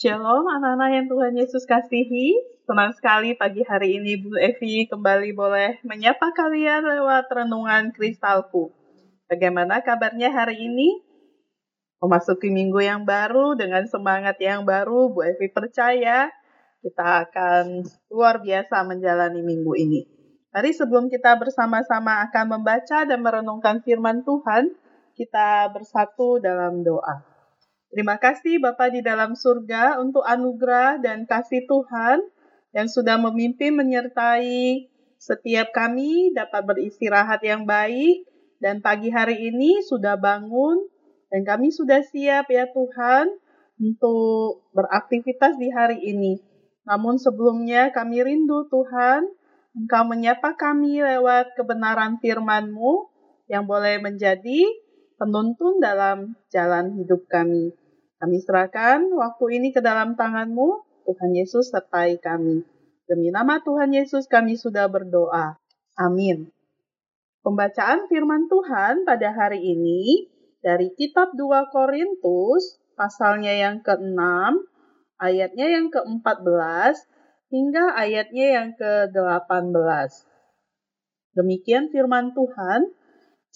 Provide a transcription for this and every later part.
Shalom anak-anak yang Tuhan Yesus kasihi. Senang sekali pagi hari ini Bu Evi kembali boleh menyapa kalian lewat renungan kristalku. Bagaimana kabarnya hari ini? Memasuki minggu yang baru dengan semangat yang baru, Bu Evi percaya kita akan luar biasa menjalani minggu ini. Mari sebelum kita bersama-sama akan membaca dan merenungkan firman Tuhan, kita bersatu dalam doa. Terima kasih Bapak di dalam surga untuk anugerah dan kasih Tuhan yang sudah memimpin menyertai setiap kami dapat beristirahat yang baik dan pagi hari ini sudah bangun dan kami sudah siap ya Tuhan untuk beraktivitas di hari ini. Namun sebelumnya kami rindu Tuhan Engkau menyapa kami lewat kebenaran firman-Mu yang boleh menjadi penuntun dalam jalan hidup kami. Kami serahkan waktu ini ke dalam tangan-Mu, Tuhan Yesus sertai kami. Demi nama Tuhan Yesus kami sudah berdoa. Amin. Pembacaan firman Tuhan pada hari ini dari kitab 2 Korintus pasalnya yang ke-6, ayatnya yang ke-14 hingga ayatnya yang ke-18. Demikian firman Tuhan,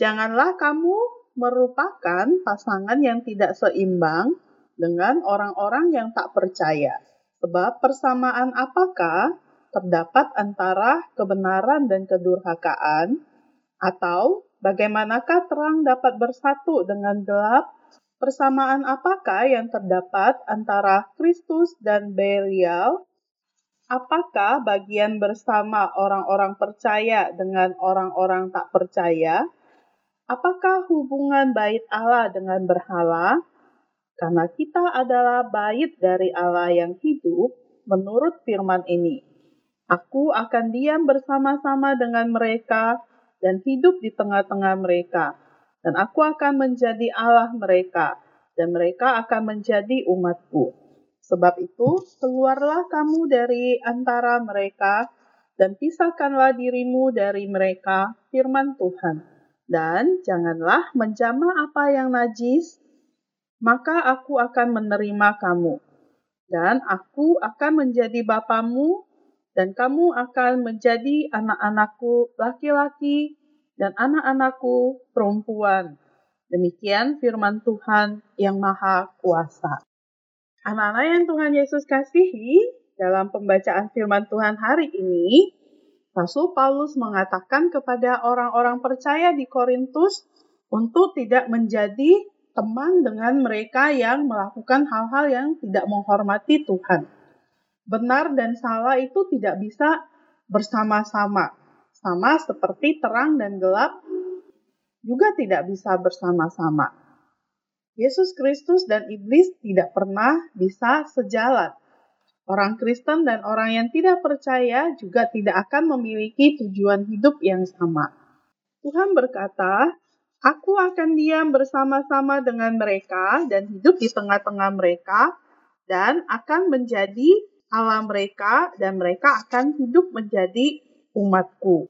janganlah kamu merupakan pasangan yang tidak seimbang dengan orang-orang yang tak percaya. Sebab persamaan apakah terdapat antara kebenaran dan kedurhakaan? Atau bagaimanakah terang dapat bersatu dengan gelap? Persamaan apakah yang terdapat antara Kristus dan Belial? Apakah bagian bersama orang-orang percaya dengan orang-orang tak percaya? Apakah hubungan bait Allah dengan berhala? Karena kita adalah bait dari Allah yang hidup menurut firman ini. Aku akan diam bersama-sama dengan mereka dan hidup di tengah-tengah mereka. Dan aku akan menjadi Allah mereka, dan mereka akan menjadi umatku. Sebab itu, keluarlah kamu dari antara mereka, dan pisahkanlah dirimu dari mereka, firman Tuhan dan janganlah menjamah apa yang najis, maka aku akan menerima kamu, dan aku akan menjadi bapamu, dan kamu akan menjadi anak-anakku laki-laki dan anak-anakku perempuan. Demikian firman Tuhan yang Maha Kuasa. Anak-anak yang Tuhan Yesus kasihi, dalam pembacaan firman Tuhan hari ini, Rasul Paulus mengatakan kepada orang-orang percaya di Korintus untuk tidak menjadi teman dengan mereka yang melakukan hal-hal yang tidak menghormati Tuhan. Benar dan salah itu tidak bisa bersama-sama. Sama seperti terang dan gelap juga tidak bisa bersama-sama. Yesus Kristus dan iblis tidak pernah bisa sejalan. Orang Kristen dan orang yang tidak percaya juga tidak akan memiliki tujuan hidup yang sama. Tuhan berkata, Aku akan diam bersama-sama dengan mereka dan hidup di tengah-tengah mereka dan akan menjadi Allah mereka dan mereka akan hidup menjadi umatku.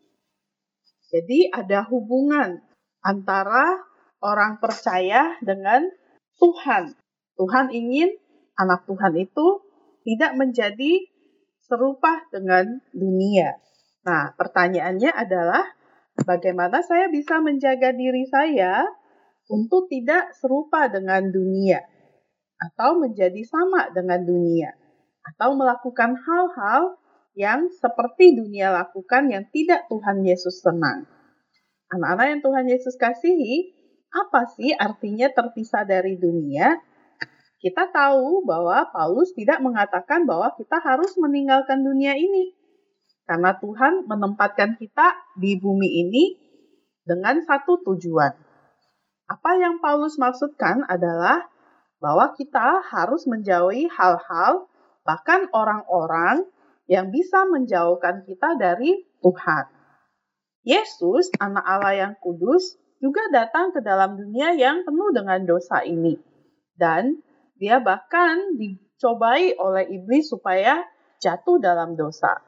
Jadi ada hubungan antara orang percaya dengan Tuhan. Tuhan ingin anak Tuhan itu tidak menjadi serupa dengan dunia. Nah, pertanyaannya adalah bagaimana saya bisa menjaga diri saya untuk tidak serupa dengan dunia atau menjadi sama dengan dunia atau melakukan hal-hal yang seperti dunia lakukan yang tidak Tuhan Yesus senang. Anak-anak yang Tuhan Yesus kasihi, apa sih artinya terpisah dari dunia kita tahu bahwa Paulus tidak mengatakan bahwa kita harus meninggalkan dunia ini. Karena Tuhan menempatkan kita di bumi ini dengan satu tujuan. Apa yang Paulus maksudkan adalah bahwa kita harus menjauhi hal-hal, bahkan orang-orang yang bisa menjauhkan kita dari Tuhan. Yesus, Anak Allah yang kudus, juga datang ke dalam dunia yang penuh dengan dosa ini. Dan dia bahkan dicobai oleh iblis supaya jatuh dalam dosa.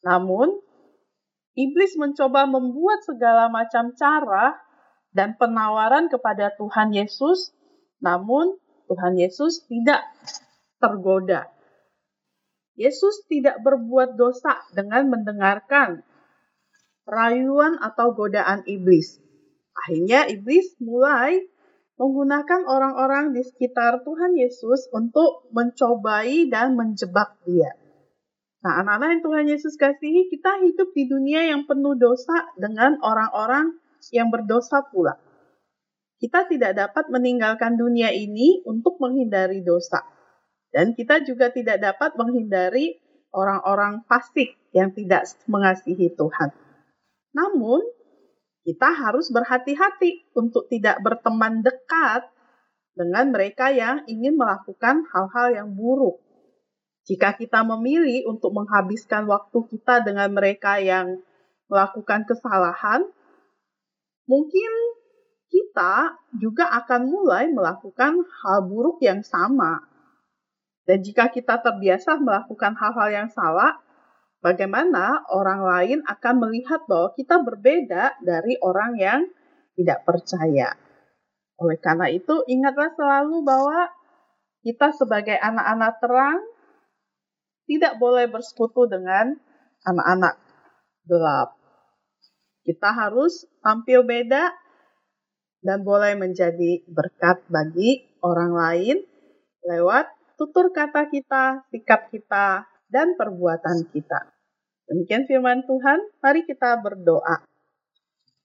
Namun, iblis mencoba membuat segala macam cara dan penawaran kepada Tuhan Yesus, namun Tuhan Yesus tidak tergoda. Yesus tidak berbuat dosa dengan mendengarkan rayuan atau godaan iblis. Akhirnya iblis mulai menggunakan orang-orang di sekitar Tuhan Yesus untuk mencobai dan menjebak dia. Nah, anak-anak yang Tuhan Yesus kasihi, kita hidup di dunia yang penuh dosa dengan orang-orang yang berdosa pula. Kita tidak dapat meninggalkan dunia ini untuk menghindari dosa. Dan kita juga tidak dapat menghindari orang-orang fasik yang tidak mengasihi Tuhan. Namun, kita harus berhati-hati untuk tidak berteman dekat dengan mereka yang ingin melakukan hal-hal yang buruk. Jika kita memilih untuk menghabiskan waktu kita dengan mereka yang melakukan kesalahan, mungkin kita juga akan mulai melakukan hal buruk yang sama. Dan jika kita terbiasa melakukan hal-hal yang salah, bagaimana orang lain akan melihat bahwa kita berbeda dari orang yang tidak percaya. Oleh karena itu, ingatlah selalu bahwa kita sebagai anak-anak terang tidak boleh bersekutu dengan anak-anak gelap. Kita harus tampil beda dan boleh menjadi berkat bagi orang lain lewat tutur kata kita, sikap kita, dan perbuatan kita. Demikian firman Tuhan, mari kita berdoa.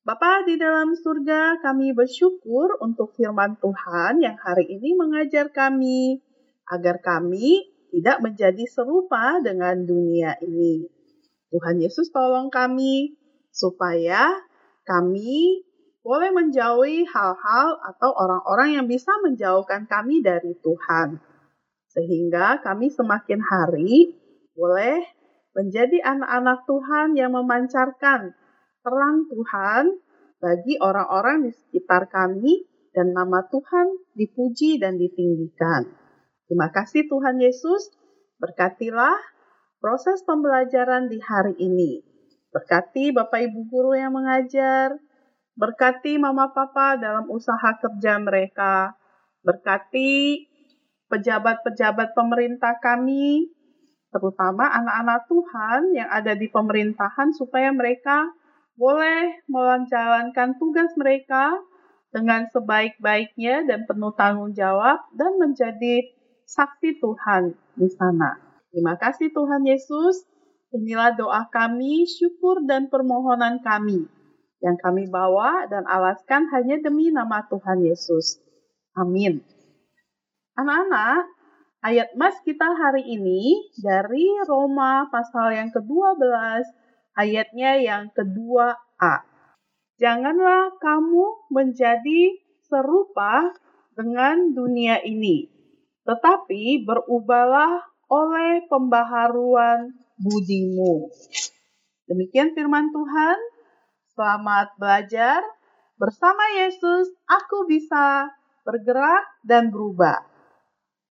Bapa di dalam surga, kami bersyukur untuk firman Tuhan yang hari ini mengajar kami, agar kami tidak menjadi serupa dengan dunia ini. Tuhan Yesus tolong kami, supaya kami boleh menjauhi hal-hal atau orang-orang yang bisa menjauhkan kami dari Tuhan. Sehingga kami semakin hari boleh menjadi anak-anak Tuhan yang memancarkan terang Tuhan bagi orang-orang di sekitar kami dan nama Tuhan dipuji dan ditinggikan. Terima kasih Tuhan Yesus, berkatilah proses pembelajaran di hari ini. Berkati Bapak Ibu guru yang mengajar, berkati Mama Papa dalam usaha kerja mereka, berkati pejabat-pejabat pemerintah kami, terutama anak-anak Tuhan yang ada di pemerintahan supaya mereka boleh menjalankan tugas mereka dengan sebaik-baiknya dan penuh tanggung jawab dan menjadi saksi Tuhan di sana. Terima kasih Tuhan Yesus. Inilah doa kami, syukur dan permohonan kami yang kami bawa dan alaskan hanya demi nama Tuhan Yesus. Amin. Anak-anak, Ayat mas kita hari ini dari Roma pasal yang ke-12 ayatnya yang kedua A. Janganlah kamu menjadi serupa dengan dunia ini, tetapi berubahlah oleh pembaharuan budimu. Demikian firman Tuhan. Selamat belajar. Bersama Yesus, aku bisa bergerak dan berubah.